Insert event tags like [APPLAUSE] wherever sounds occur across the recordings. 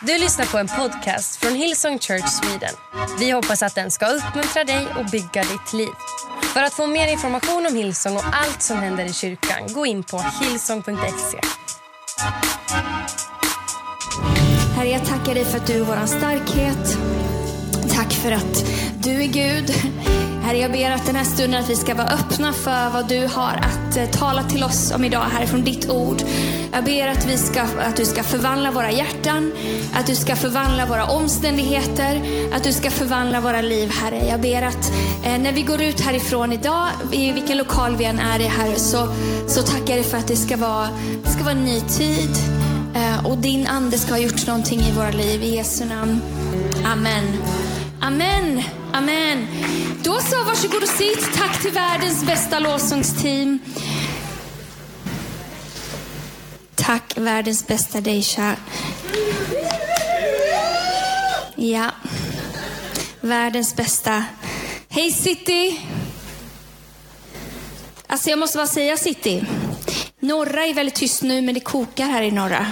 Du lyssnar på en podcast från Hillsong Church Sweden. Vi hoppas att den ska uppmuntra dig och bygga ditt liv. För att få mer information om Hillsong och allt som händer i kyrkan, gå in på hillsong.se. Herre, jag tackar dig för att du är vår starkhet. Tack för att du är Gud. Herre, jag ber att den här stunden att vi ska vara öppna för vad du har att eh, tala till oss om idag härifrån ditt ord. Jag ber att, vi ska, att du ska förvandla våra hjärtan, att du ska förvandla våra omständigheter, att du ska förvandla våra liv, Herre. Jag ber att eh, när vi går ut härifrån idag, i vilken lokal vi än är i, Herre, så, så tackar jag dig för att det ska vara, det ska vara en ny tid. Eh, och din ande ska ha gjort någonting i våra liv. I Jesu namn. Amen. Amen. Amen. Då så, varsågod och sitt. Tack till världens bästa lovsångsteam. Tack världens bästa Deisha. Ja. Världens bästa. Hej City. Alltså jag måste bara säga City. Norra är väldigt tyst nu, men det kokar här i norra.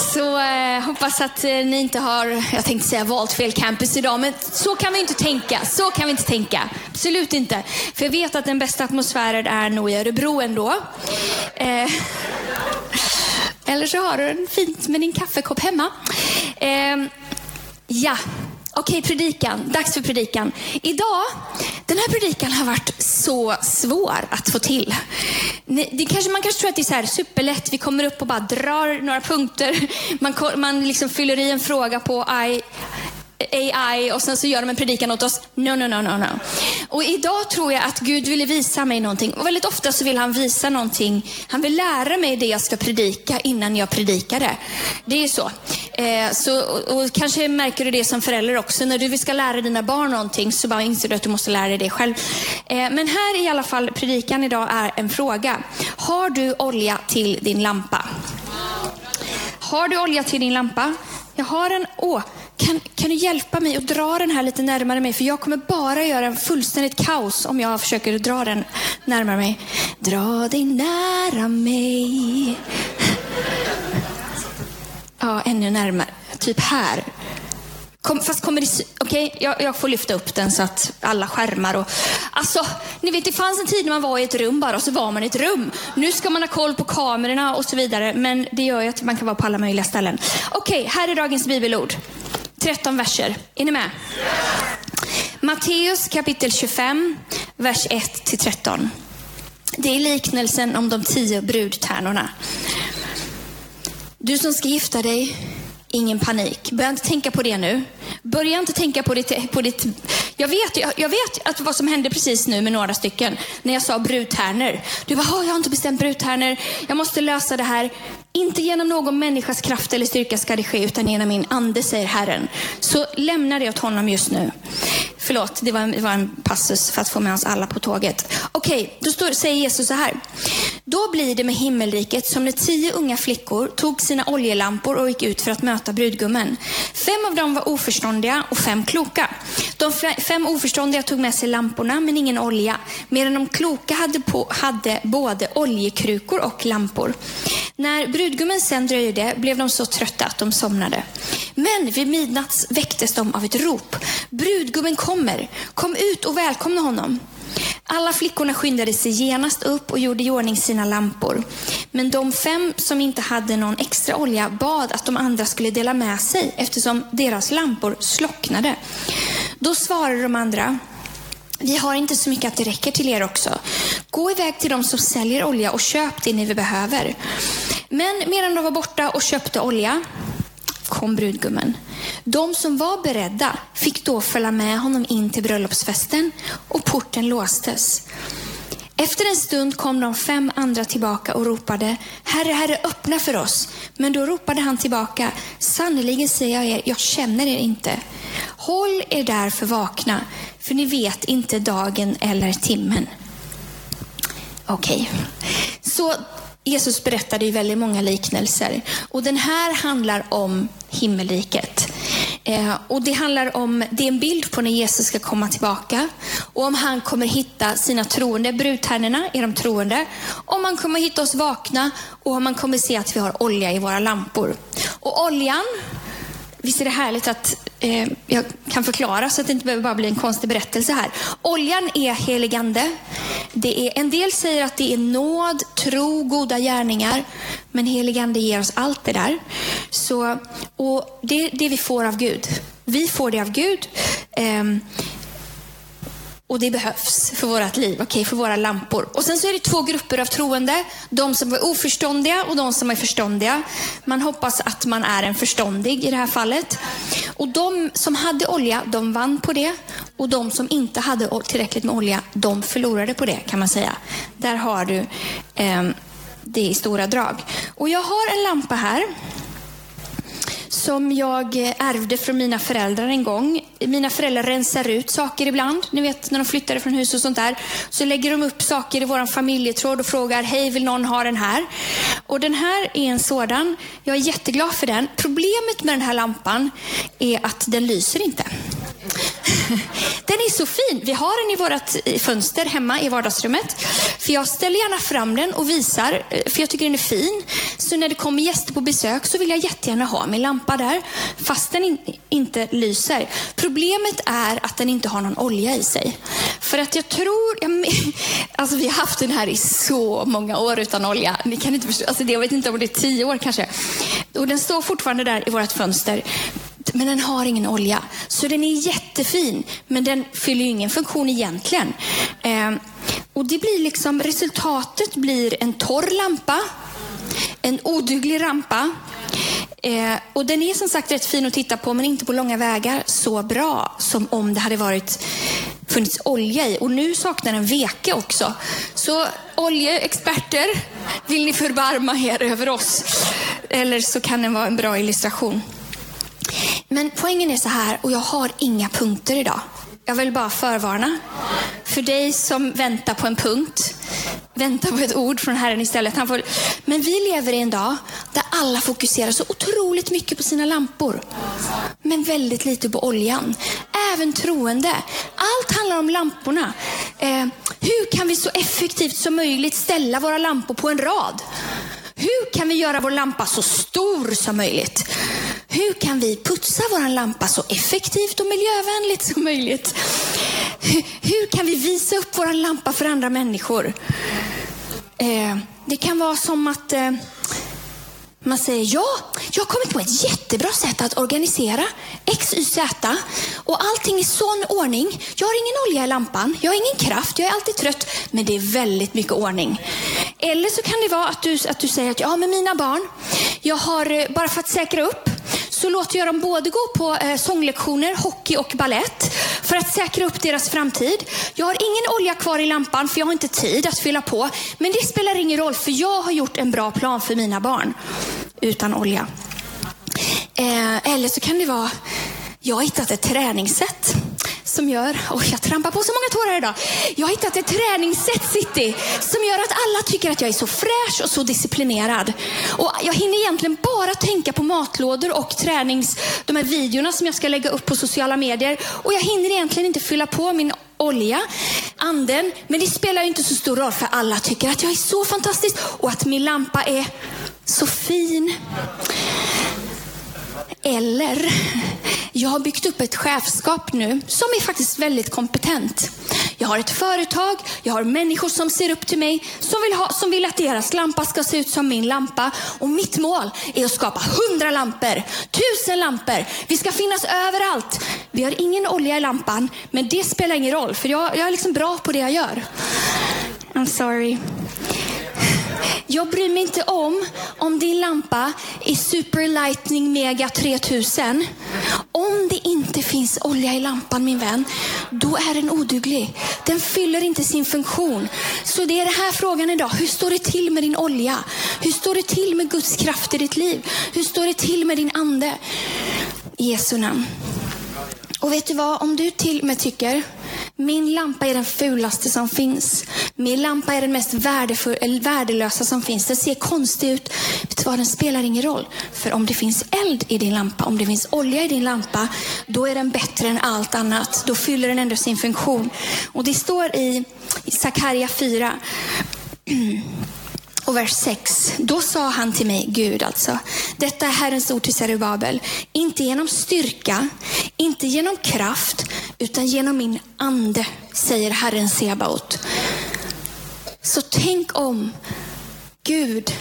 Så eh, hoppas att eh, ni inte har, jag tänkte säga valt fel campus idag, men så kan vi inte tänka. Så kan vi inte tänka. Absolut inte. För jag vet att den bästa atmosfären är nog i Örebro ändå. Eh, [LAUGHS] eller så har du den fint med din kaffekopp hemma. Eh, ja, Okej, predikan. Dags för predikan. Idag, den här predikan har varit så svår att få till. Det kanske, man kanske tror att det är så här superlätt. Vi kommer upp och bara drar några punkter. Man, man liksom fyller i en fråga på I, AI och sen så gör de en predikan åt oss. No, no, no, no, no. Och idag tror jag att Gud ville visa mig någonting. Och väldigt ofta så vill han visa någonting. Han vill lära mig det jag ska predika innan jag predikar det. Det är så. Eh, så och, och, kanske märker du det som förälder också. När du ska lära dina barn någonting så bara inser du att du måste lära dig det själv. Eh, men här i alla fall, predikan idag är en fråga. Har du olja till din lampa? Har du olja till din lampa? Jag har en... Åh, kan, kan du hjälpa mig att dra den här lite närmare mig? För jag kommer bara göra en fullständigt kaos om jag försöker dra den närmare mig. Dra dig nära mig. Ja, ännu närmare. Typ här. Kom, fast kommer det... Okej, okay, jag, jag, får lyfta upp den så att alla skärmar och... Alltså, ni vet det fanns en tid när man var i ett rum bara och så var man i ett rum. Nu ska man ha koll på kamerorna och så vidare. Men det gör ju att man kan vara på alla möjliga ställen. Okej, okay, här är dagens bibelord. 13 verser. Är ni med? Matteus kapitel 25, vers 1-13. Det är liknelsen om de tio brudtärnorna. Du som ska gifta dig, ingen panik. Börja inte tänka på det nu. Börja inte tänka på ditt... På ditt jag, vet, jag, jag vet att vad som hände precis nu med några stycken, när jag sa brudtärnor. Du bara, jag har inte bestämt brudtärnor, jag måste lösa det här. Inte genom någon människas kraft eller styrka ska det ske, utan genom min ande, säger Herren. Så lämna det åt honom just nu. Förlåt, det var, en, det var en passus för att få med oss alla på tåget. Okej, okay, då står, säger Jesus så här. Då blir det med himmelriket som när tio unga flickor tog sina oljelampor och gick ut för att möta brudgummen. Fem av dem var oförståndiga och fem kloka. De fem oförståndiga tog med sig lamporna men ingen olja, medan de kloka hade, på, hade både oljekrukor och lampor. När brudgummen sen dröjde blev de så trötta att de somnade. Men vid midnatt väcktes de av ett rop. Brudgummen kommer, kom ut och välkomna honom. Alla flickorna skyndade sig genast upp och gjorde i ordning sina lampor. Men de fem som inte hade någon extra olja bad att de andra skulle dela med sig eftersom deras lampor slocknade. Då svarade de andra, vi har inte så mycket att det räcker till er också. Gå iväg till de som säljer olja och köp det ni behöver. Men medan de var borta och köpte olja kom brudgummen. De som var beredda fick då följa med honom in till bröllopsfesten och porten låstes. Efter en stund kom de fem andra tillbaka och ropade, Herre, Herre, öppna för oss. Men då ropade han tillbaka, sannerligen säger jag er, jag känner er inte. Håll er därför vakna, för ni vet inte dagen eller timmen. Okej, okay. så Jesus berättade ju väldigt många liknelser. Och den här handlar om himmelriket. Eh, och det handlar om, det är en bild på när Jesus ska komma tillbaka. Och om han kommer hitta sina troende, brudtärnorna är de troende. Om han kommer hitta oss vakna och om han kommer se att vi har olja i våra lampor. Och oljan, visst är det härligt att eh, jag kan förklara så att det inte behöver bara bli en konstig berättelse här. Oljan är heligande. Det är, en del säger att det är nåd, tro, goda gärningar. Men heligande ger oss allt det där. Så, och det är det vi får av Gud. Vi får det av Gud. Eh, och det behövs för vårt liv, okay, för våra lampor. Och sen så är det två grupper av troende. De som är oförståndiga och de som är förståndiga. Man hoppas att man är en förståndig i det här fallet. Och de som hade olja, de vann på det. Och de som inte hade tillräckligt med olja, de förlorade på det kan man säga. Där har du eh, det i stora drag. Och jag har en lampa här som jag eh, ärvde från mina föräldrar en gång. Mina föräldrar rensar ut saker ibland. Ni vet när de flyttade från hus och sånt där. Så lägger de upp saker i vår familjetråd och frågar, hej vill någon ha den här? Och den här är en sådan. Jag är jätteglad för den. Problemet med den här lampan är att den lyser inte. [LAUGHS] Den är så fin. Vi har den i vårt eh, fönster hemma i vardagsrummet. För jag ställer gärna fram den och visar, eh, för jag tycker den är fin. Så när det kommer gäster på besök så vill jag jättegärna ha min lampa där, fast den in, inte lyser. Problemet är att den inte har någon olja i sig. För att jag tror, jag, [LAUGHS] alltså vi har haft den här i så många år utan olja. Ni kan inte förstå, alltså det, jag vet inte om det är tio år kanske. Och den står fortfarande där i vårt fönster men den har ingen olja. Så den är jättefin, men den fyller ju ingen funktion egentligen. Eh, och det blir liksom, resultatet blir en torr lampa, en oduglig rampa. Eh, och den är som sagt rätt fin att titta på, men inte på långa vägar så bra som om det hade varit funnits olja i. Och nu saknar den veke också. Så oljeexperter, vill ni förbarma er över oss? Eller så kan den vara en bra illustration. Men poängen är så här, och jag har inga punkter idag. Jag vill bara förvarna. För dig som väntar på en punkt, vänta på ett ord från Herren istället. Han får... Men vi lever i en dag där alla fokuserar så otroligt mycket på sina lampor. Men väldigt lite på oljan. Även troende. Allt handlar om lamporna. Eh, hur kan vi så effektivt som möjligt ställa våra lampor på en rad? Hur kan vi göra vår lampa så stor som möjligt? Hur kan vi putsa vår lampa så effektivt och miljövänligt som möjligt? Hur kan vi visa upp vår lampa för andra människor? Eh, det kan vara som att eh, man säger ja, jag har kommit på ett jättebra sätt att organisera X, Y, Z och allting i sån ordning. Jag har ingen olja i lampan, jag har ingen kraft, jag är alltid trött, men det är väldigt mycket ordning. Eller så kan det vara att du, att du säger att ja, med mina barn, jag har eh, bara för att säkra upp så låter jag dem både gå på eh, sånglektioner, hockey och ballett för att säkra upp deras framtid. Jag har ingen olja kvar i lampan för jag har inte tid att fylla på. Men det spelar ingen roll för jag har gjort en bra plan för mina barn utan olja. Eh, eller så kan det vara, jag har hittat ett träningssätt som gör, och jag trampar på så många tårar idag. Jag har hittat ett träningssätt City som gör att alla tycker att jag är så fräsch och så disciplinerad. Och jag hinner egentligen bara tänka på matlådor och tränings, de här videorna som jag ska lägga upp på sociala medier. Och jag hinner egentligen inte fylla på min olja, anden. Men det spelar inte så stor roll för alla tycker att jag är så fantastisk och att min lampa är så fin. Eller, [LAUGHS] jag har byggt upp ett chefskap nu som är faktiskt väldigt kompetent. Jag har ett företag, jag har människor som ser upp till mig, som vill, ha, som vill att deras lampa ska se ut som min lampa. Och mitt mål är att skapa hundra lampor, tusen lampor. Vi ska finnas överallt. Vi har ingen olja i lampan, men det spelar ingen roll, för jag, jag är liksom bra på det jag gör. I'm sorry. Jag bryr mig inte om om din lampa är Super Lightning Mega 3000. Om det inte finns olja i lampan min vän, då är den oduglig. Den fyller inte sin funktion. Så det är den här frågan idag. Hur står det till med din olja? Hur står det till med Guds kraft i ditt liv? Hur står det till med din ande? I Jesu namn. Och vet du vad? Om du till och med tycker min lampa är den fulaste som finns. Min lampa är den mest värdelösa som finns. Den ser konstig ut. Vet du vad? Den spelar ingen roll. För om det finns eld i din lampa, om det finns olja i din lampa, då är den bättre än allt annat. Då fyller den ändå sin funktion. Och det står i Sakarja 4. [CLEARS THROAT] Och vers 6. Då sa han till mig, Gud alltså, detta är Herrens ord till Zerubabel. Inte genom styrka, inte genom kraft, utan genom min ande, säger Herren Sebaot. Så tänk om Gud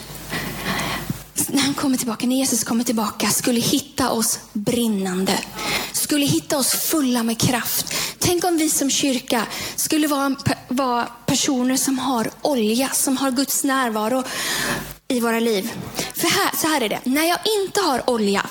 när han kommer tillbaka, när Jesus kommer tillbaka, skulle hitta oss brinnande. Skulle hitta oss fulla med kraft. Tänk om vi som kyrka skulle vara, vara personer som har olja, som har Guds närvaro i våra liv. För här, så här är det, när jag inte har olja,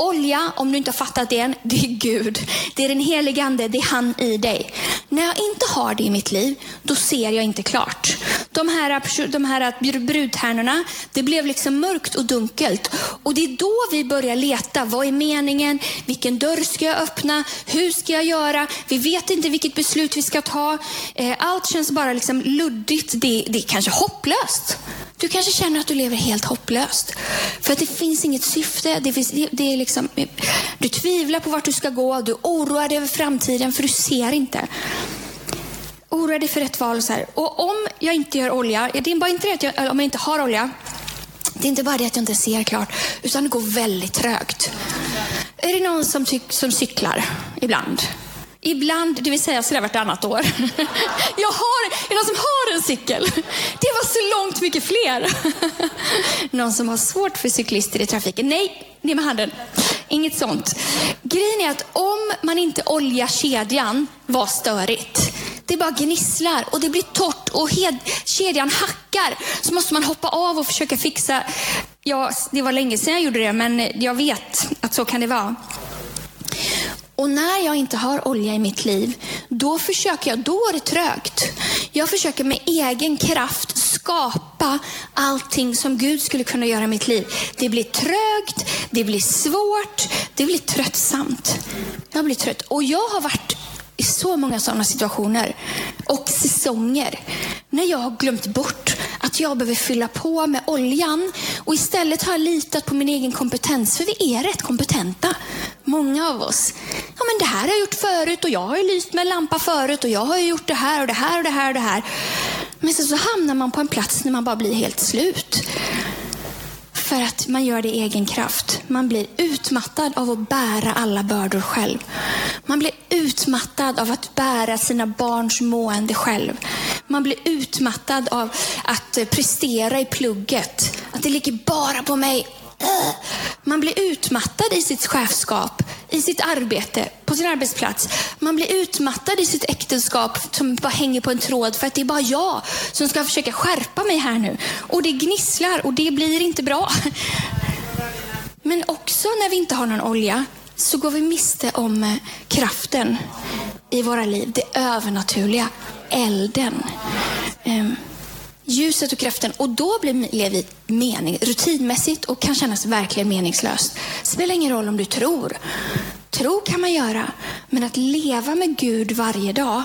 Olja, om du inte har fattat det än, det är Gud. Det är den helige Ande, det är han i dig. När jag inte har det i mitt liv, då ser jag inte klart. De här, de här brudtärnorna, det blev liksom mörkt och dunkelt. Och det är då vi börjar leta. Vad är meningen? Vilken dörr ska jag öppna? Hur ska jag göra? Vi vet inte vilket beslut vi ska ta. Eh, allt känns bara liksom luddigt. Det, det är kanske hopplöst. Du kanske känner att du lever helt hopplöst. För att det finns inget syfte. Det finns, det, det är liksom, du tvivlar på vart du ska gå. Du oroar dig över framtiden för du ser inte. Oroa dig för rätt val. Och, så här. och om jag inte gör olja, det är bara inte det att jag, om jag inte har olja. Det är inte bara det att jag inte ser klart, utan det går väldigt trögt. Är det någon som, som cyklar ibland? Ibland, det vill säga sådär vartannat år. [LAUGHS] Jag har, är det någon som har en cykel? Det var så långt mycket fler. [LAUGHS] Någon som har svårt för cyklister i trafiken? Nej, ner med handen. Inget sånt. Grejen är att om man inte oljar kedjan, var störigt. Det bara gnisslar och det blir torrt och kedjan hackar. Så måste man hoppa av och försöka fixa. Ja, det var länge sedan jag gjorde det, men jag vet att så kan det vara. Och när jag inte har olja i mitt liv, då försöker jag, då är det trögt. Jag försöker med egen kraft skapa allting som Gud skulle kunna göra i mitt liv. Det blir trögt, det blir svårt, det blir tröttsamt. Jag blir trött. Och jag har varit i så många sådana situationer och säsonger när jag har glömt bort att jag behöver fylla på med oljan och istället har jag litat på min egen kompetens, för vi är rätt kompetenta. Många av oss. Ja, men det här har jag gjort förut och jag har ju lyst med en lampa förut och jag har gjort det här och det här och det här och det här. Men sen så hamnar man på en plats när man bara blir helt slut. För att man gör det i egen kraft. Man blir utmattad av att bära alla bördor själv. Man blir utmattad av att bära sina barns mående själv. Man blir utmattad av att prestera i plugget. Att det ligger bara på mig. Man blir utmattad i sitt chefskap, i sitt arbete, på sin arbetsplats. Man blir utmattad i sitt äktenskap som bara hänger på en tråd för att det är bara jag som ska försöka skärpa mig här nu. Och det gnisslar och det blir inte bra. Men också när vi inte har någon olja så går vi miste om eh, kraften i våra liv. Det övernaturliga, elden. Ehm, ljuset och kraften. Och då blir vi mening, rutinmässigt och kan kännas verkligen meningslöst. Det spelar ingen roll om du tror. Tro kan man göra, men att leva med Gud varje dag,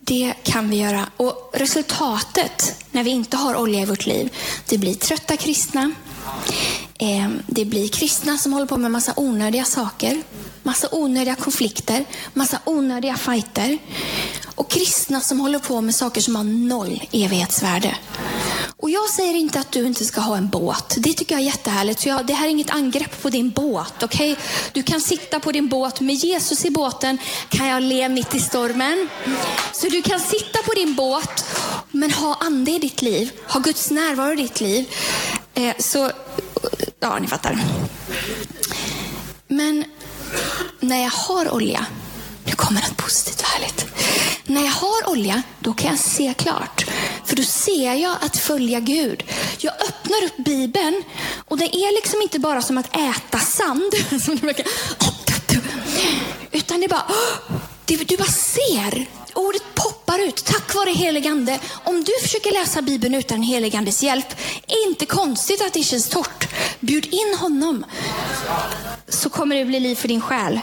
det kan vi göra. Och resultatet när vi inte har olja i vårt liv, det blir trötta kristna. Ehm, det blir kristna som håller på med massa onödiga saker. Massa onödiga konflikter, massa onödiga fighter. Och kristna som håller på med saker som har noll evighetsvärde. Och jag säger inte att du inte ska ha en båt. Det tycker jag är jättehärligt. Så jag, det här är inget angrepp på din båt. Okay? Du kan sitta på din båt. Med Jesus i båten kan jag le mitt i stormen. Så du kan sitta på din båt, men ha ande i ditt liv. Ha Guds närvaro i ditt liv. Eh, så, ja, ni fattar. Men när jag har olja, nu kommer något positivt och härligt. När jag har olja, då kan jag se klart. För då ser jag att följa Gud. Jag öppnar upp Bibeln och det är liksom inte bara som att äta sand. [LAUGHS] Utan det är bara, du bara ser. Ordet poppar ut tack vare heligande. Om du försöker läsa Bibeln utan heligandes hjälp, är inte konstigt att det känns torrt. Bjud in honom så kommer det bli liv för din själ.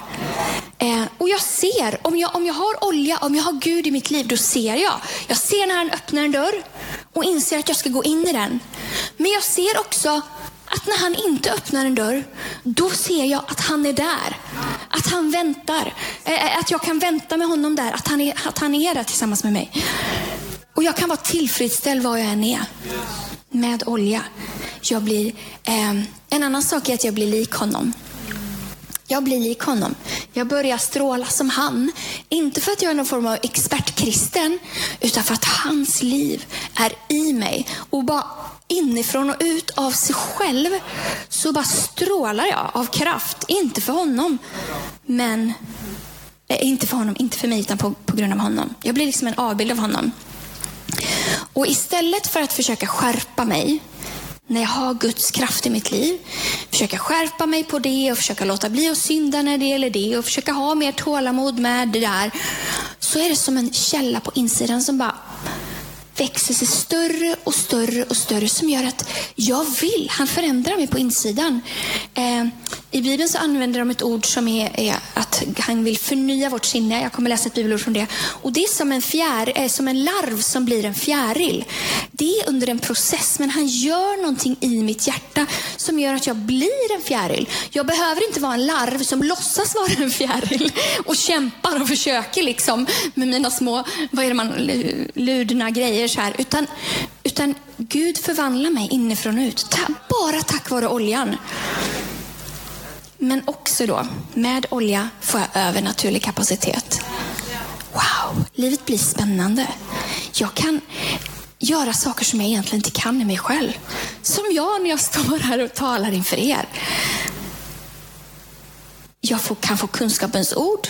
Eh, och jag ser, om jag, om jag har olja, om jag har Gud i mitt liv, då ser jag. Jag ser när han öppnar en dörr och inser att jag ska gå in i den. Men jag ser också att när han inte öppnar en dörr, då ser jag att han är där. Att han väntar. Eh, eh att jag kan vänta med honom där. Att han, är, att han är där tillsammans med mig. Och jag kan vara tillfredsställd var jag än är. med olja. Jag blir, eh, en annan sak är att jag blir lik honom. Jag blir lik honom. Jag börjar stråla som han. Inte för att jag är någon form av expertkristen, utan för att hans liv är i mig. Och bara inifrån och ut av sig själv så bara strålar jag av kraft. Inte för honom, men eh, inte för honom, inte för mig, utan på, på grund av honom. Jag blir liksom en avbild av honom. Och istället för att försöka skärpa mig när jag har Guds kraft i mitt liv, försöka skärpa mig på det och försöka låta bli att synda när det gäller det och försöka ha mer tålamod med det där, så är det som en källa på insidan som bara växer sig större och större och större som gör att jag vill. Han förändrar mig på insidan. Eh, i Bibeln så använder de ett ord som är, är, att han vill förnya vårt sinne. Jag kommer läsa ett bibelord från det. Och Det är som en, fjär, är som en larv som blir en fjäril. Det är under en process, men han gör någonting i mitt hjärta som gör att jag blir en fjäril. Jag behöver inte vara en larv som låtsas vara en fjäril och kämpar och försöker liksom med mina små, vad är det man, ludna grejer så här. Utan, utan Gud förvandlar mig inifrån och ut. Bara tack vare oljan. Men också då, med olja får jag övernaturlig kapacitet. Wow, livet blir spännande. Jag kan göra saker som jag egentligen inte kan i mig själv. Som jag när jag står här och talar inför er. Jag får, kan få kunskapens ord.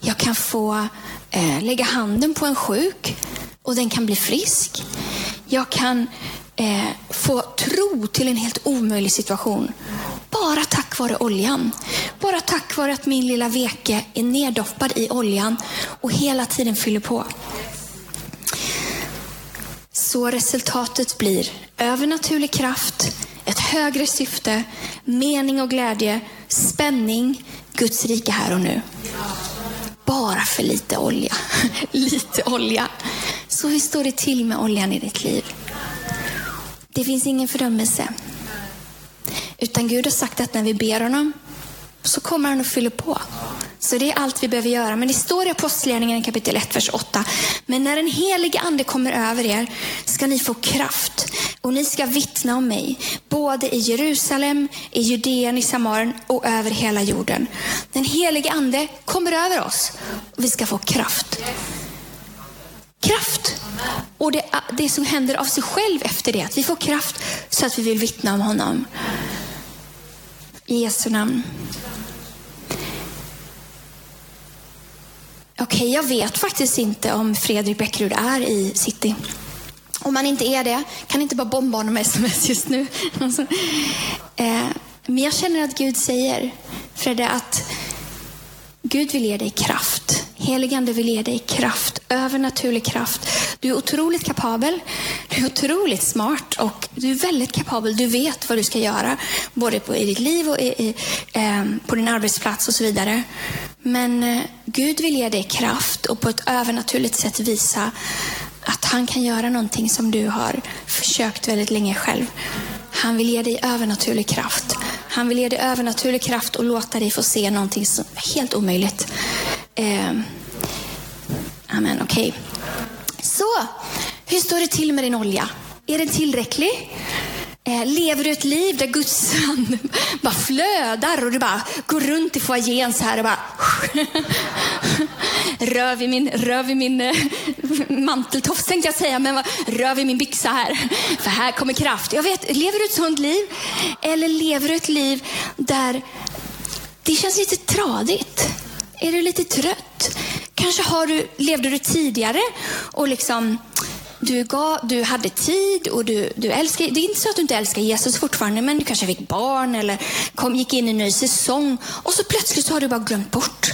Jag kan få eh, lägga handen på en sjuk och den kan bli frisk. Jag kan eh, få tro till en helt omöjlig situation. Bara tack vare oljan. Bara tack vare att min lilla veke är neddoppad i oljan och hela tiden fyller på. Så resultatet blir övernaturlig kraft, ett högre syfte, mening och glädje, spänning, Guds rike här och nu. Bara för lite olja. [LAUGHS] lite olja. Så hur står det till med oljan i ditt liv? Det finns ingen fördömelse. Utan Gud har sagt att när vi ber honom så kommer han att fylla på. Så det är allt vi behöver göra. Men det står i Apostlagärningarna kapitel 1, vers 8. Men när den helige ande kommer över er ska ni få kraft och ni ska vittna om mig, både i Jerusalem, i Judeen, i Samaren och över hela jorden. Den helige ande kommer över oss och vi ska få kraft. Kraft. Och det, det som händer av sig själv efter det, att vi får kraft så att vi vill vittna om honom. I Jesu namn. Okej, okay, jag vet faktiskt inte om Fredrik Bäckerud är i city. Om han inte är det, kan inte bara bomba honom med sms just nu. [LAUGHS] Eh, men jag känner att Gud säger, Fredde, att Gud vill ge dig kraft. Heligande vill ge dig kraft, övernaturlig kraft. Du är otroligt kapabel, du är otroligt smart och du är väldigt kapabel. Du vet vad du ska göra, både på, i ditt liv och i, i, eh, på din arbetsplats och så vidare. Men eh, Gud vill ge dig kraft och på ett övernaturligt sätt visa att han kan göra någonting som du har försökt väldigt länge själv. Han vill ge dig övernaturlig kraft. Han vill ge dig övernaturlig kraft och låta dig få se någonting som är helt omöjligt. Eh, amen, okej. Okay. Så, hur står det till med din olja? Är den tillräcklig? Eh, lever du ett liv där Guds ande [LAUGHS] bara flödar och du bara går runt i foajén så här och bara [LAUGHS] rör vid min, rör vid min eh, [LAUGHS] manteltofs tänkte jag säga, men rör vid min byxa här. För här kommer kraft. Jag vet, lever du ett sånt liv? Eller lever du ett liv där det känns lite tradigt? Är du lite trött? Kanske har du, levde du tidigare och liksom du, gav, du hade tid och du, du älskar, det är inte så att du inte älskar Jesus fortfarande, men du kanske fick barn eller kom, gick in i en ny säsong och så plötsligt så har du bara glömt bort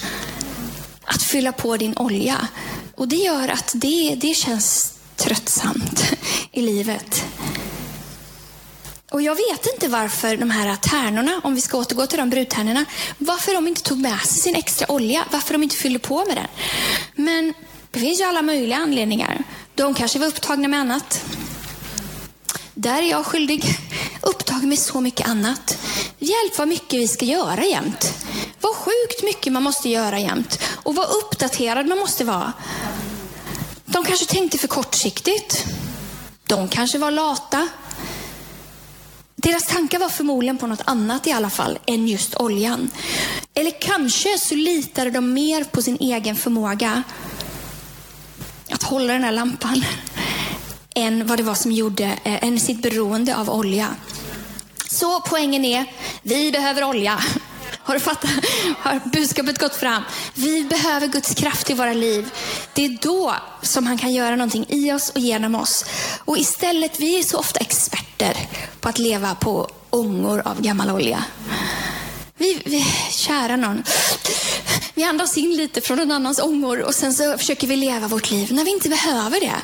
att fylla på din olja. Och det gör att det, det känns tröttsamt i livet. Och jag vet inte varför de här tärnorna, om vi ska återgå till de brudtärnorna, varför de inte tog med sig sin extra olja, varför de inte fyllde på med den. Men det finns ju alla möjliga anledningar. De kanske var upptagna med annat. Där är jag skyldig. [LAUGHS] Upptagen med så mycket annat. Hjälp vad mycket vi ska göra jämt. Vad sjukt mycket man måste göra jämt. Och vad uppdaterad man måste vara. De kanske tänkte för kortsiktigt. De kanske var lata. Deras tankar var förmodligen på något annat i alla fall än just oljan. Eller kanske så litade de mer på sin egen förmåga att hålla den här lampan än vad det var som gjorde, eh, än sitt beroende av olja. Så poängen är, vi behöver olja. Har du fattat? Har budskapet gått fram? Vi behöver Guds kraft i våra liv. Det är då som han kan göra någonting i oss och genom oss. Och istället, vi är så ofta experter på att leva på ångor av gammal olja. Vi, vi, kära någon, vi andas in lite från någon annans ångor och sen så försöker vi leva vårt liv när vi inte behöver det.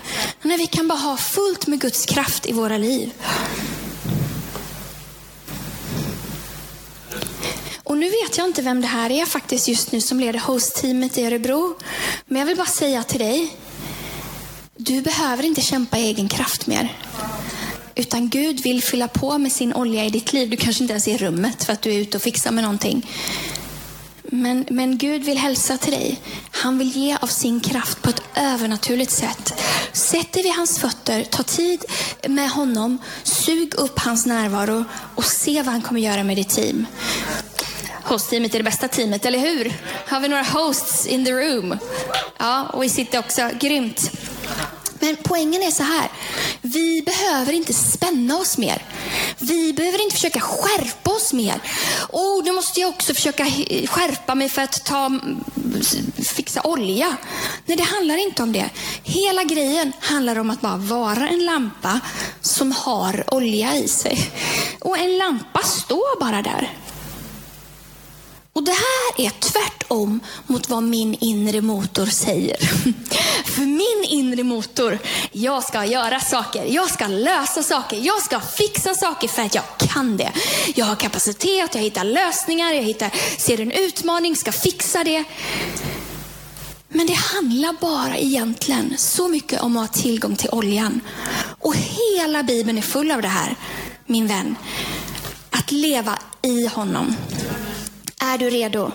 När vi kan bara ha fullt med Guds kraft i våra liv. Och nu vet jag inte vem det här är faktiskt just nu som leder hostteamet i Örebro. Men jag vill bara säga till dig, du behöver inte kämpa i egen kraft mer. Utan Gud vill fylla på med sin olja i ditt liv. Du kanske inte ens är i rummet för att du är ute och fixar med någonting. Men, men Gud vill hälsa till dig. Han vill ge av sin kraft på ett övernaturligt sätt. Sätt dig vid hans fötter, ta tid med honom, sug upp hans närvaro och se vad han kommer göra med ditt team. Hostteamet är det bästa teamet, eller hur? Har vi några hosts in the room? Ja, och vi sitter också. Grymt. Men poängen är så här. Vi behöver inte spänna oss mer. Vi behöver inte försöka skärpa oss mer. Oh, nu måste jag också försöka skärpa mig för att ta, fixa olja. Nej, det handlar inte om det. Hela grejen handlar om att bara vara en lampa som har olja i sig. Och en lampa står bara där. Och det här är tvärtom mot vad min inre motor säger. [LAUGHS] För min inre motor, jag ska göra saker, jag ska lösa saker, jag ska fixa saker för att jag kan det. Jag har kapacitet, jag hittar lösningar, jag hittar, ser en utmaning, ska fixa det. Men det handlar bara egentligen så mycket om att ha tillgång till oljan. Och hela Bibeln är full av det här, min vän. Att leva i honom. Är du redo?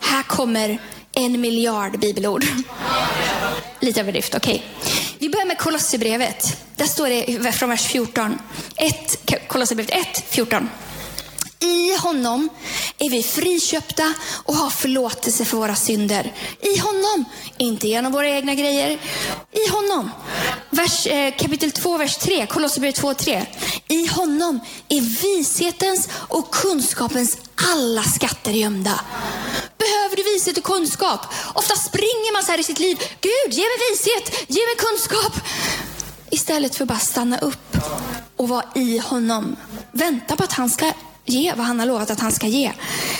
Här kommer en miljard bibelord. Lite överdrift, okej. Okay. Vi börjar med Kolosserbrevet. Där står det från vers 14. 1, Kolosserbrevet 1, 14. I honom är vi friköpta och har förlåtelse för våra synder. I honom, inte genom våra egna grejer. I honom. Vers, eh, kapitel 2, vers 3, Kolosserbrevet 2, 3. I honom är vishetens och kunskapens alla skatter gömda. Behöver du vishet och kunskap? Ofta springer man så här i sitt liv. Gud, ge mig vishet, ge mig kunskap. Istället för att bara stanna upp och vara i honom. Vänta på att han ska ge vad han har lovat att han ska ge.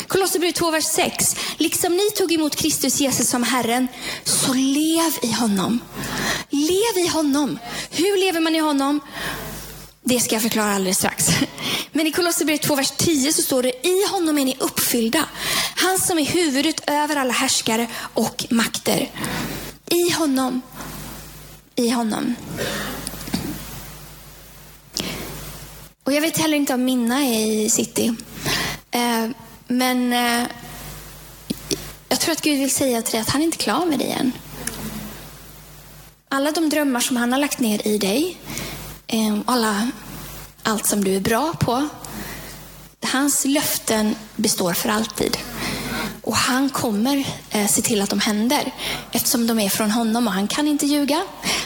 Kolosserbrevet 2, vers 6. Liksom ni tog emot Kristus Jesus som Herren, så lev i honom. Lev i honom. Hur lever man i honom? Det ska jag förklara alldeles strax. Men i Kolosserbrevet 2, vers 10 så står det, i honom är ni uppfyllda. Han som är huvudet över alla härskare och makter. I honom. I honom. Och jag vet heller inte om Minna är i city. Eh, men eh, jag tror att Gud vill säga till dig att han är inte klar med dig än. Alla de drömmar som han har lagt ner i dig, eh, alla, allt som du är bra på, hans löften består för alltid. Och han kommer eh, se till att de händer eftersom de är från honom och han kan inte ljuga.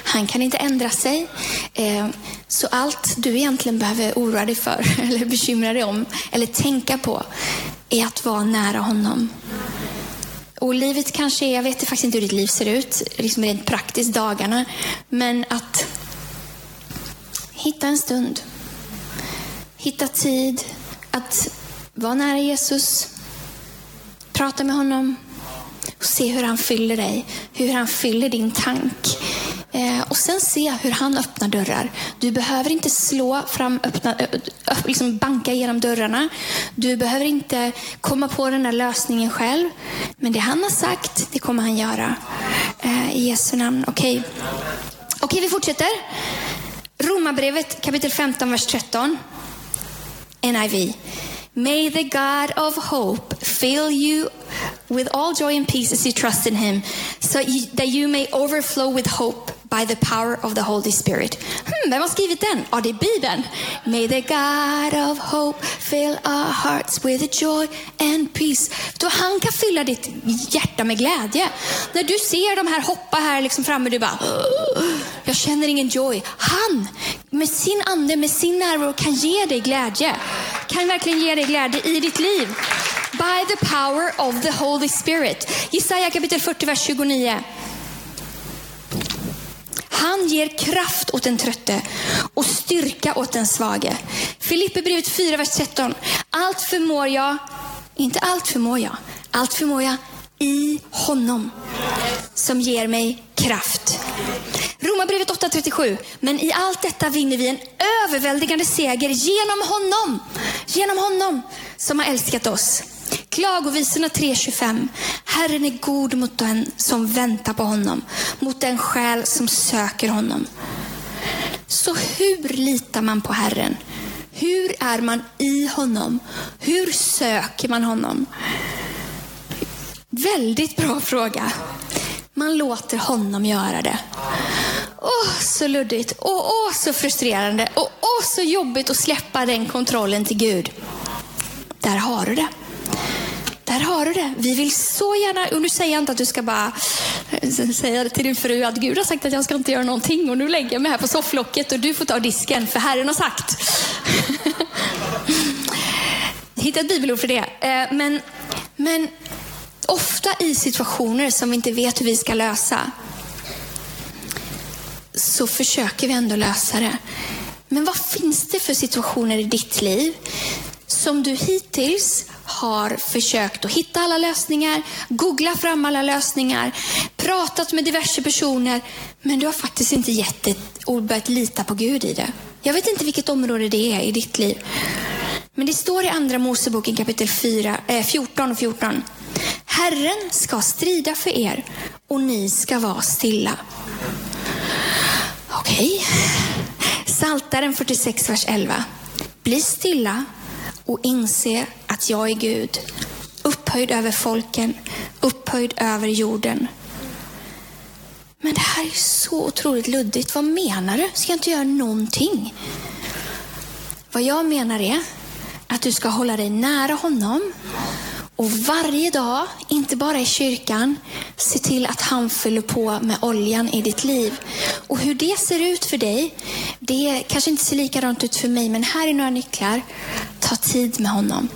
Han kan inte ändra sig. Eh, så allt du egentligen behöver oroa dig för [LAUGHS] eller bekymra dig om eller tänka på är att vara nära honom. Och livet kanske är, jag vet faktiskt inte hur ditt liv ser ut, liksom rent praktiskt, dagarna. Men att hitta en stund. Hitta tid att vara nära Jesus, Prata med honom och se hur han fyller dig, hur han fyller din tank. Eh, och sen se hur han öppnar dörrar. Du behöver inte slå fram, öppna, liksom banka igenom dörrarna. Du behöver inte komma på den där lösningen själv. Men det han har sagt, det kommer han göra. Eh, I Jesu namn. Okej, okay. okay, vi fortsätter. Romarbrevet kapitel 15, vers 13. NIV. May the God of hope fill you with all joy and peace as you trust in him, so that you may overflow with hope by the power of the Holy Spirit. Hmm, vem har skrivit den? Ja, det är Bibeln. May the God of hope fill our hearts with joy and peace. Då han kan fylla ditt hjärta med glädje. När du ser de här hoppa här liksom framme, du bara, jag känner ingen joy. Han med sin ande, med sin närvaro kan ge dig glädje. Kan verkligen ge dig glädje i ditt liv. By the power of the Holy Spirit. Jesaja kapitel 40, vers 29. Han ger kraft åt den trötte och styrka åt den svage. Filipperbrevet 4, vers 13. Allt förmår jag, inte allt förmår jag, allt förmår jag i honom som ger mig kraft. Romarbrevet 8.37. Men i allt detta vinner vi en överväldigande seger genom honom. Genom honom som har älskat oss. Klagovisorna 3.25. Herren är god mot den som väntar på honom, mot den själ som söker honom. Så hur litar man på Herren? Hur är man i honom? Hur söker man honom? Väldigt bra fråga. Man låter honom göra det. Åh, oh, så luddigt. Åh, oh, oh, så frustrerande. Och åh, så jobbigt att släppa den kontrollen till Gud. Där har du det. Där har du det. Vi vill så gärna, och nu säger jag inte att du ska bara eh, säga till din fru att Gud har sagt att jag ska inte göra någonting och nu lägger jag mig här på sofflocket och du får ta disken för Herren har sagt. [LAUGHS] Hitta ett bibelord för det. Eh, men, men ofta i situationer som vi inte vet hur vi ska lösa så försöker vi ändå lösa det. Men vad finns det för situationer i ditt liv som du hittills har försökt att hitta alla lösningar, googla fram alla lösningar, pratat med diverse personer, men du har faktiskt inte gett det och börjat lita på Gud i det. Jag vet inte vilket område det är i ditt liv. Men det står i Andra Moseboken kapitel 4, eh, 14 och 14. Herren ska strida för er och ni ska vara stilla. Okej. Okay. Saltaren 46, vers 11. Bli stilla och inse att jag är Gud. Upphöjd över folken, upphöjd över jorden. Men det här är så otroligt luddigt. Vad menar du? Ska jag inte göra någonting? Vad jag menar är att du ska hålla dig nära honom och varje dag, inte bara i kyrkan, se till att han fyller på med oljan i ditt liv. Och hur det ser ut för dig, det kanske inte ser likadant ut för mig, men här är några nycklar. Ta tid med honom.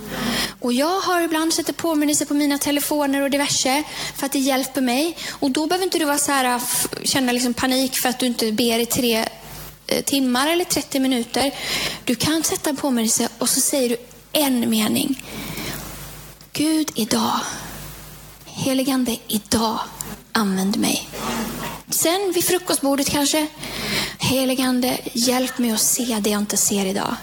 Och jag har ibland sett påminnelser på mina telefoner och diverse för att det hjälper mig. Och då behöver inte du vara så här, äh, känna liksom panik för att du inte ber i tre äh, timmar eller 30 minuter. Du kan sätta en påminnelse och så säger du en mening. Gud idag, heligande idag, använd mig. Sen vid frukostbordet kanske, heligande, hjälp mig att se det jag inte ser idag.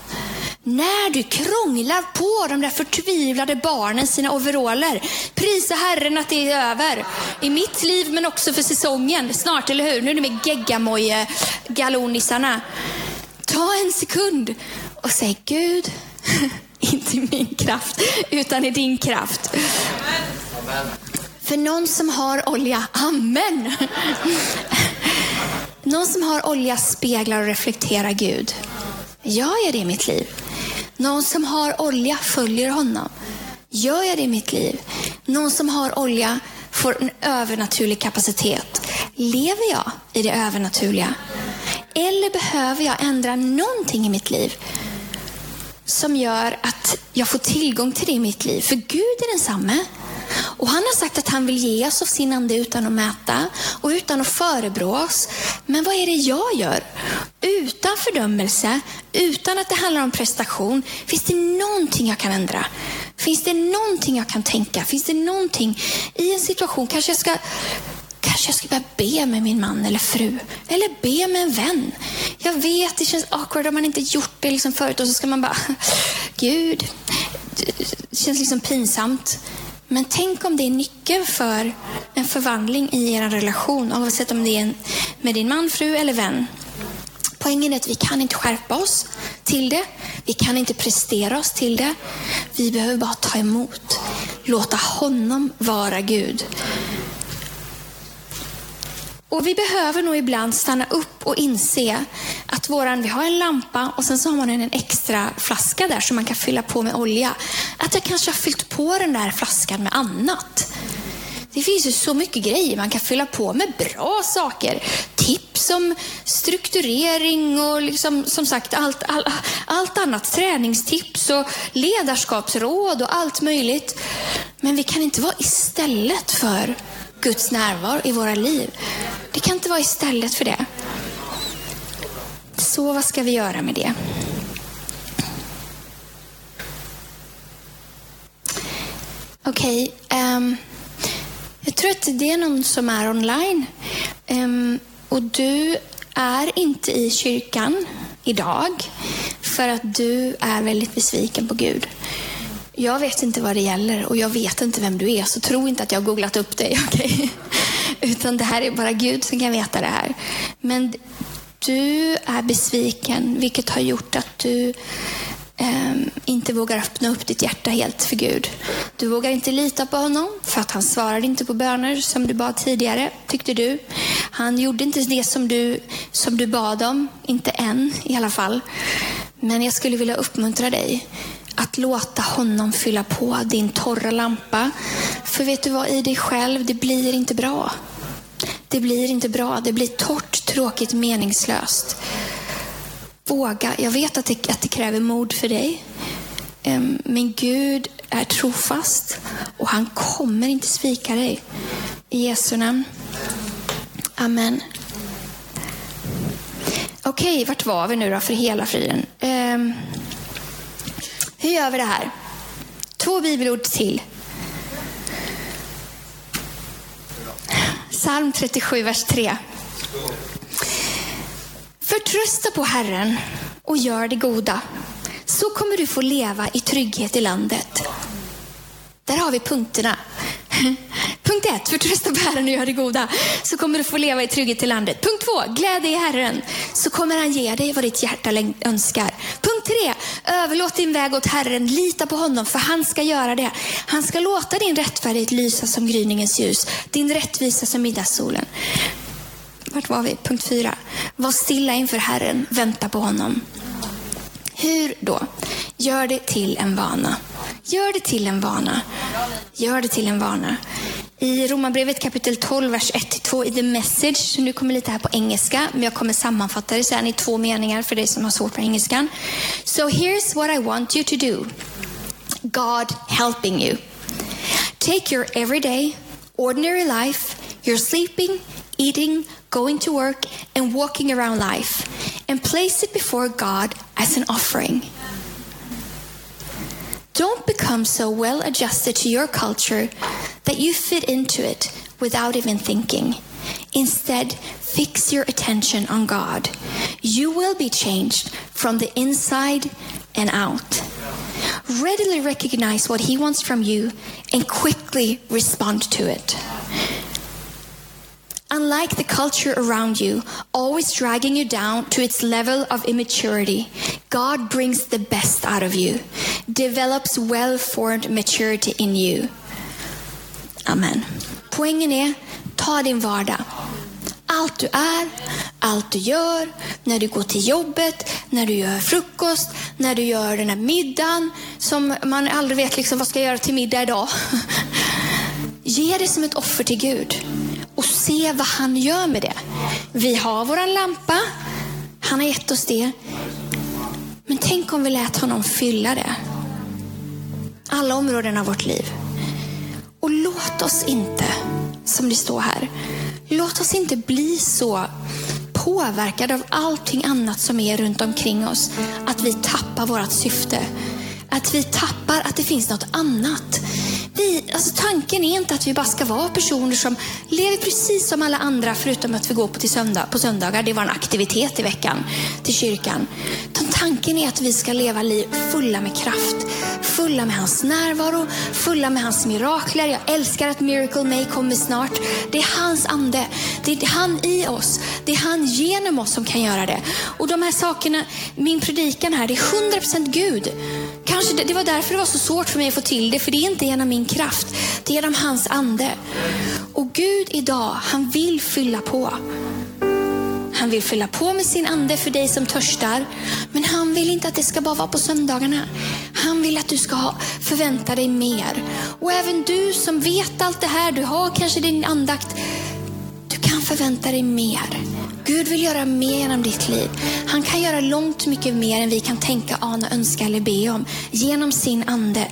När du krånglar på de där förtvivlade barnen sina overaller, prisa Herren att det är över. I mitt liv men också för säsongen. Snart, eller hur? Nu är det med geggamoje galonisarna. Ta en sekund och säg Gud, inte i min kraft, utan i din kraft. Amen. För någon som har olja, amen. Någon som har olja speglar och reflekterar Gud. Gör jag det i mitt liv? Någon som har olja följer honom. Gör jag det i mitt liv? Någon som har olja får en övernaturlig kapacitet. Lever jag i det övernaturliga? Eller behöver jag ändra någonting i mitt liv som gör att jag får tillgång till det i mitt liv. För Gud är densamme. Och han har sagt att han vill ge oss av sin ande utan att mäta och utan att förebrå oss. Men vad är det jag gör? Utan fördömelse, utan att det handlar om prestation. Finns det någonting jag kan ändra? Finns det någonting jag kan tänka? Finns det någonting i en situation, kanske jag ska Kanske jag ska börja be med min man eller fru. Eller be med en vän. Jag vet, det känns awkward om man inte gjort det liksom förut och så ska man bara, [LAUGHS] Gud, det känns liksom pinsamt. Men tänk om det är nyckeln för en förvandling i er relation, oavsett om det är med din man, fru eller vän. Poängen är att vi kan inte skärpa oss till det. Vi kan inte prestera oss till det. Vi behöver bara ta emot. Låta honom vara Gud. Och vi behöver nog ibland stanna upp och inse att våran, vi har en lampa och sen så har man en extra flaska där som man kan fylla på med olja. Att jag kanske har fyllt på den där flaskan med annat. Det finns ju så mycket grejer man kan fylla på med bra saker. Tips om strukturering och liksom, som sagt allt, all, allt annat. Träningstips och ledarskapsråd och allt möjligt. Men vi kan inte vara istället för Guds närvaro i våra liv. Det kan inte vara istället för det. Så vad ska vi göra med det? Okej, okay, um, jag tror att det är någon som är online. Um, och du är inte i kyrkan idag för att du är väldigt besviken på Gud. Jag vet inte vad det gäller och jag vet inte vem du är, så tro inte att jag har googlat upp dig. [LAUGHS] Okay? Utan det här är bara Gud som kan veta det här. Men du är besviken, vilket har gjort att du eh, inte vågar öppna upp ditt hjärta helt för Gud. Du vågar inte lita på honom för att han svarade inte på böner som du bad tidigare, tyckte du. Han gjorde inte det som du, som du bad om, inte än i alla fall. Men jag skulle vilja uppmuntra dig att låta honom fylla på din torra lampa. För vet du vad, i dig själv, det blir inte bra. Det blir inte bra. Det blir torrt, tråkigt, meningslöst. Våga. Jag vet att det, att det kräver mod för dig. Ehm, men Gud är trofast och han kommer inte svika dig. I Jesu namn. Amen. Okej, okay, vart var vi nu då för hela friden? Ehm, hur gör vi det här? Två bibelord till. Psalm 37, vers 3. Förtrösta på Herren och gör det goda. Så kommer du få leva i trygghet i landet. Där har vi punkterna. [LAUGHS] Punkt ett, förtrösta på Herren och gör det goda. Så kommer du få leva i trygghet i landet. Punkt två, gläd dig i Herren. Så kommer han ge dig vad ditt hjärta önskar. Punkt tre, överlåt din väg åt Herren. Lita på honom, för han ska göra det. Han ska låta din rättfärdighet lysa som gryningens ljus. Din rättvisa som middagssolen. Vart var vi? Punkt fyra. Var stilla inför Herren, vänta på honom. Hur då? Gör det till en vana. Gör det till en vana. Gör det till en vana. I Romarbrevet kapitel 12, vers 1-2 i The Message, nu kommer lite här på engelska, men jag kommer sammanfatta det sen i två meningar för dig som har svårt med engelskan. So here's what I want you to do. God helping you. Take your everyday, ordinary life, your sleeping, eating, going to work, and walking around life, and place it before God as an offering. Don't become so well adjusted to your culture that you fit into it without even thinking. Instead, fix your attention on God. You will be changed from the inside and out. Readily recognize what He wants from you and quickly respond to it. Unlike the culture around you, always dragging you down to its level of immaturity, God brings the best out of you, develops well formed maturity in you. Amen. Poängen är, ta din vardag. Allt du är, allt du gör, när du går till jobbet, när du gör frukost, när du gör den här middagen som man aldrig vet liksom, vad ska jag göra till middag idag. [LAUGHS] Ge det som ett offer till Gud och se vad han gör med det. Vi har våran lampa. Han har gett oss det. Men tänk om vi lät honom fylla det. Alla områden av vårt liv. Och låt oss inte, som det står här, låt oss inte bli så påverkade av allting annat som är runt omkring oss. Att vi tappar vårt syfte. Att vi tappar att det finns något annat vi, alltså tanken är inte att vi bara ska vara personer som lever precis som alla andra förutom att vi går på, till söndag, på söndagar. Det var en aktivitet i veckan till kyrkan. tanken är att vi ska leva liv fulla med kraft, fulla med hans närvaro, fulla med hans mirakler. Jag älskar att Miracle May kommer snart. Det är hans ande. Det är han i oss. Det är han genom oss som kan göra det. Och de här sakerna, min predikan här, det är 100% Gud. Kanske det, det var därför det var så svårt för mig att få till det, för det är inte genom min kraft. Det är genom hans ande. Och Gud idag, han vill fylla på. Han vill fylla på med sin ande för dig som törstar. Men han vill inte att det ska bara vara på söndagarna. Han vill att du ska förvänta dig mer. Och även du som vet allt det här, du har kanske din andakt. Du kan förvänta dig mer. Gud vill göra mer genom ditt liv. Han kan göra långt mycket mer än vi kan tänka, ana, önska eller be om genom sin ande.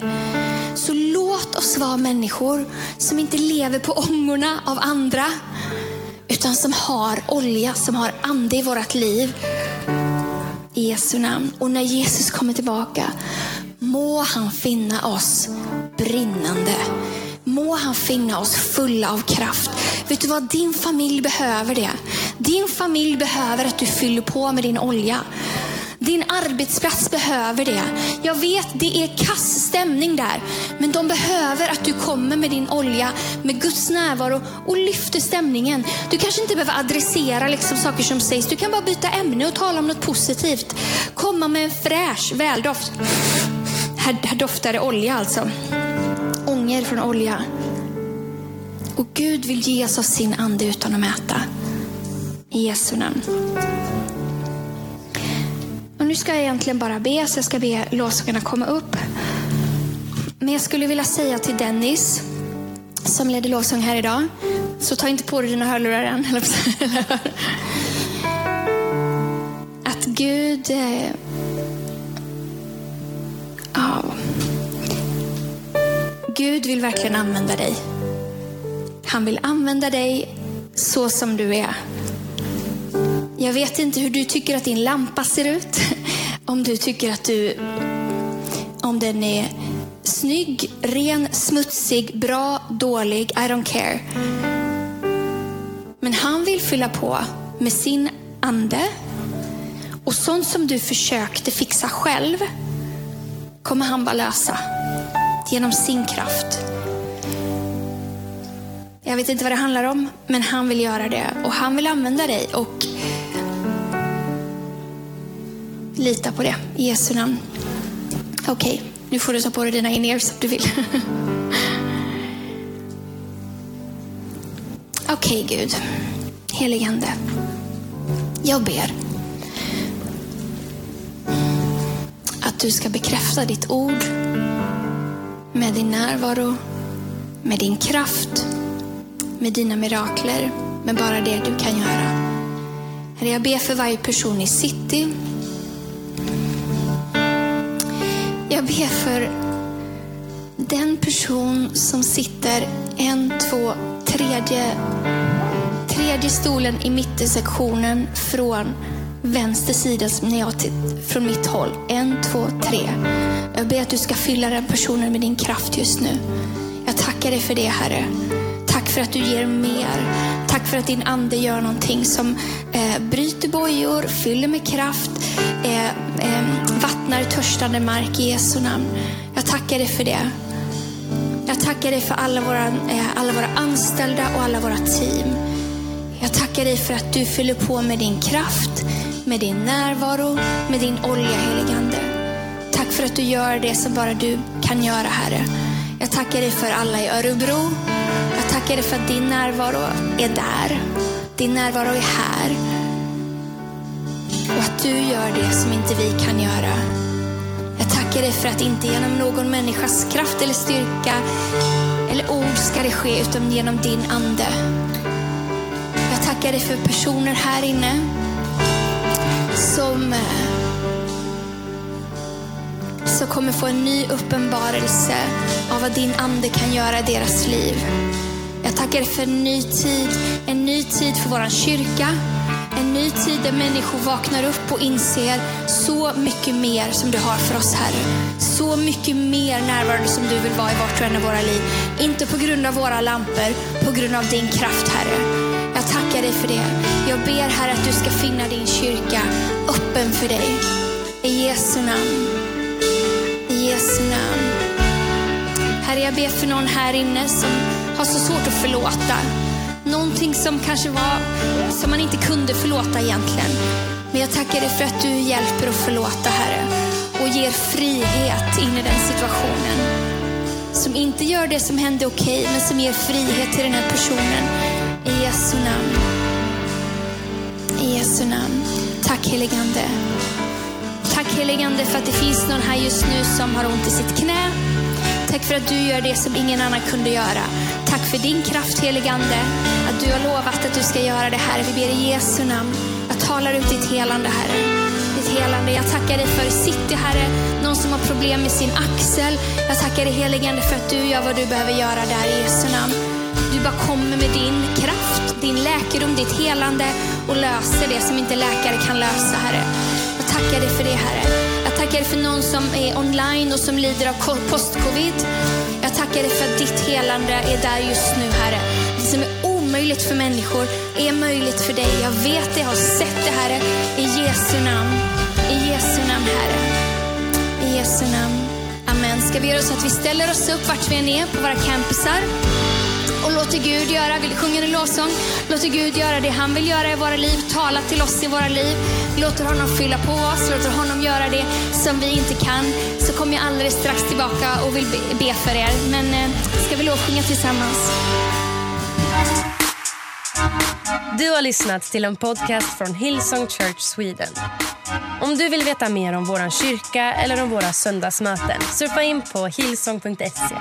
Låt oss vara människor som inte lever på ångorna av andra utan som har olja, som har ande i vårt liv. I Jesu namn. Och när Jesus kommer tillbaka, må han finna oss brinnande. Må han finna oss fulla av kraft. Vet du vad? Din familj behöver det. Din familj behöver att du fyller på med din olja. Din arbetsplats behöver det. Jag vet, det är kass stämning där. Men de behöver att du kommer med din olja, med Guds närvaro och lyfter stämningen. Du kanske inte behöver adressera liksom saker som sägs. Du kan bara byta ämne och tala om något positivt. Komma med en fräsch väldoft. Här, här doftar det olja alltså. Ånger från olja. Och Gud vill ge oss av sin ande utan att mäta. I Jesu namn. Nu ska jag egentligen bara be, så jag ska be lovsångarna komma upp. Men jag skulle vilja säga till Dennis, som leder lovsång här idag, så ta inte på dig dina hörlurar än. Att Gud... Eh, ja, Gud vill verkligen använda dig. Han vill använda dig så som du är. Jag vet inte hur du tycker att din lampa ser ut. Om du tycker att du, om den är snygg, ren, smutsig, bra, dålig, I don't care. Men han vill fylla på med sin ande. Och sånt som du försökte fixa själv kommer han bara lösa genom sin kraft. Jag vet inte vad det handlar om, men han vill göra det och han vill använda dig. Och Lita på det i Jesu namn. Okej, okay, nu får du ta på dig dina in-ears om du vill. [LAUGHS] Okej okay, Gud, heligande. Jag ber att du ska bekräfta ditt ord med din närvaro, med din kraft, med dina mirakler, med bara det du kan göra. Herre, jag ber för varje person i city, Jag ber för den person som sitter en, två, tredje, tredje stolen i mittensektionen från vänster sida när jag från mitt håll. En, två, tre. Jag ber att du ska fylla den personen med din kraft just nu. Jag tackar dig för det Herre. Tack för att du ger mer. Tack för att din ande gör någonting som eh, bryter bojor, fyller med kraft, eh, eh, vattnar törstande mark i Jesu namn. Jag tackar dig för det. Jag tackar dig för alla våra, eh, alla våra anställda och alla våra team. Jag tackar dig för att du fyller på med din kraft, med din närvaro, med din olja heligande. Tack för att du gör det som bara du kan göra Herre. Jag tackar dig för alla i Örebro. Jag tackar dig för att din närvaro är där. Din närvaro är här. Och att du gör det som inte vi kan göra. Jag tackar dig för att inte genom någon människas kraft eller styrka eller ord ska det ske, utan genom din ande. Jag tackar dig för personer här inne som, som kommer få en ny uppenbarelse av vad din ande kan göra i deras liv. Jag tackar dig för en ny tid, en ny tid för vår kyrka, en ny tid där människor vaknar upp och inser så mycket mer som du har för oss, Herre. Så mycket mer närvarande som du vill vara i vart och en av våra liv. Inte på grund av våra lampor, på grund av din kraft, Herre. Jag tackar dig för det. Jag ber, Herre, att du ska finna din kyrka öppen för dig. I Jesu namn. I Jesu namn. Herre, jag ber för någon här inne som har så svårt att förlåta. Någonting som kanske var, som man inte kunde förlåta egentligen. Men jag tackar dig för att du hjälper att förlåta, Herre. Och ger frihet in i den situationen. som inte gör det som hände okej, men som ger frihet till den här personen. I Jesu namn. I Jesu namn. Tack heligande. Tack heligande för att det finns någon här just nu som har ont i sitt knä. Tack för att du gör det som ingen annan kunde göra. För din kraft heligande. Att du har lovat att du ska göra det här. Vi ber i Jesu namn. Jag talar ut ditt helande Herre. Ditt helande. Jag tackar dig för City Herre. Någon som har problem med sin axel. Jag tackar dig heligande för att du gör vad du behöver göra där i Jesu namn. Du bara kommer med din kraft, din läkedom, ditt helande och löser det som inte läkare kan lösa Herre. Jag tackar dig för det Herre. Jag tackar dig för någon som är online och som lider av post-covid. Jag tackar dig för att ditt helande är där just nu Herre. Det som är omöjligt för människor är möjligt för dig. Jag vet det, jag har sett det Herre. I Jesu namn. I Jesu namn Herre. I Jesu namn. Amen. Ska vi göra så att vi ställer oss upp vart vi än är på våra campusar och låter Gud göra, vi sjunger en lovsång, låter Gud göra det han vill göra i våra liv, tala till oss i våra liv, låter honom fylla på oss, låter honom göra det som vi inte kan. Så kommer jag alldeles strax tillbaka och vill be, för er. Men eh, ska vi lovsjunga tillsammans? Du har lyssnat till en podcast från Hillsong Church Sweden. Om du vill veta mer om vår kyrka eller om våra söndagsmöten surfa in på hillsong.se.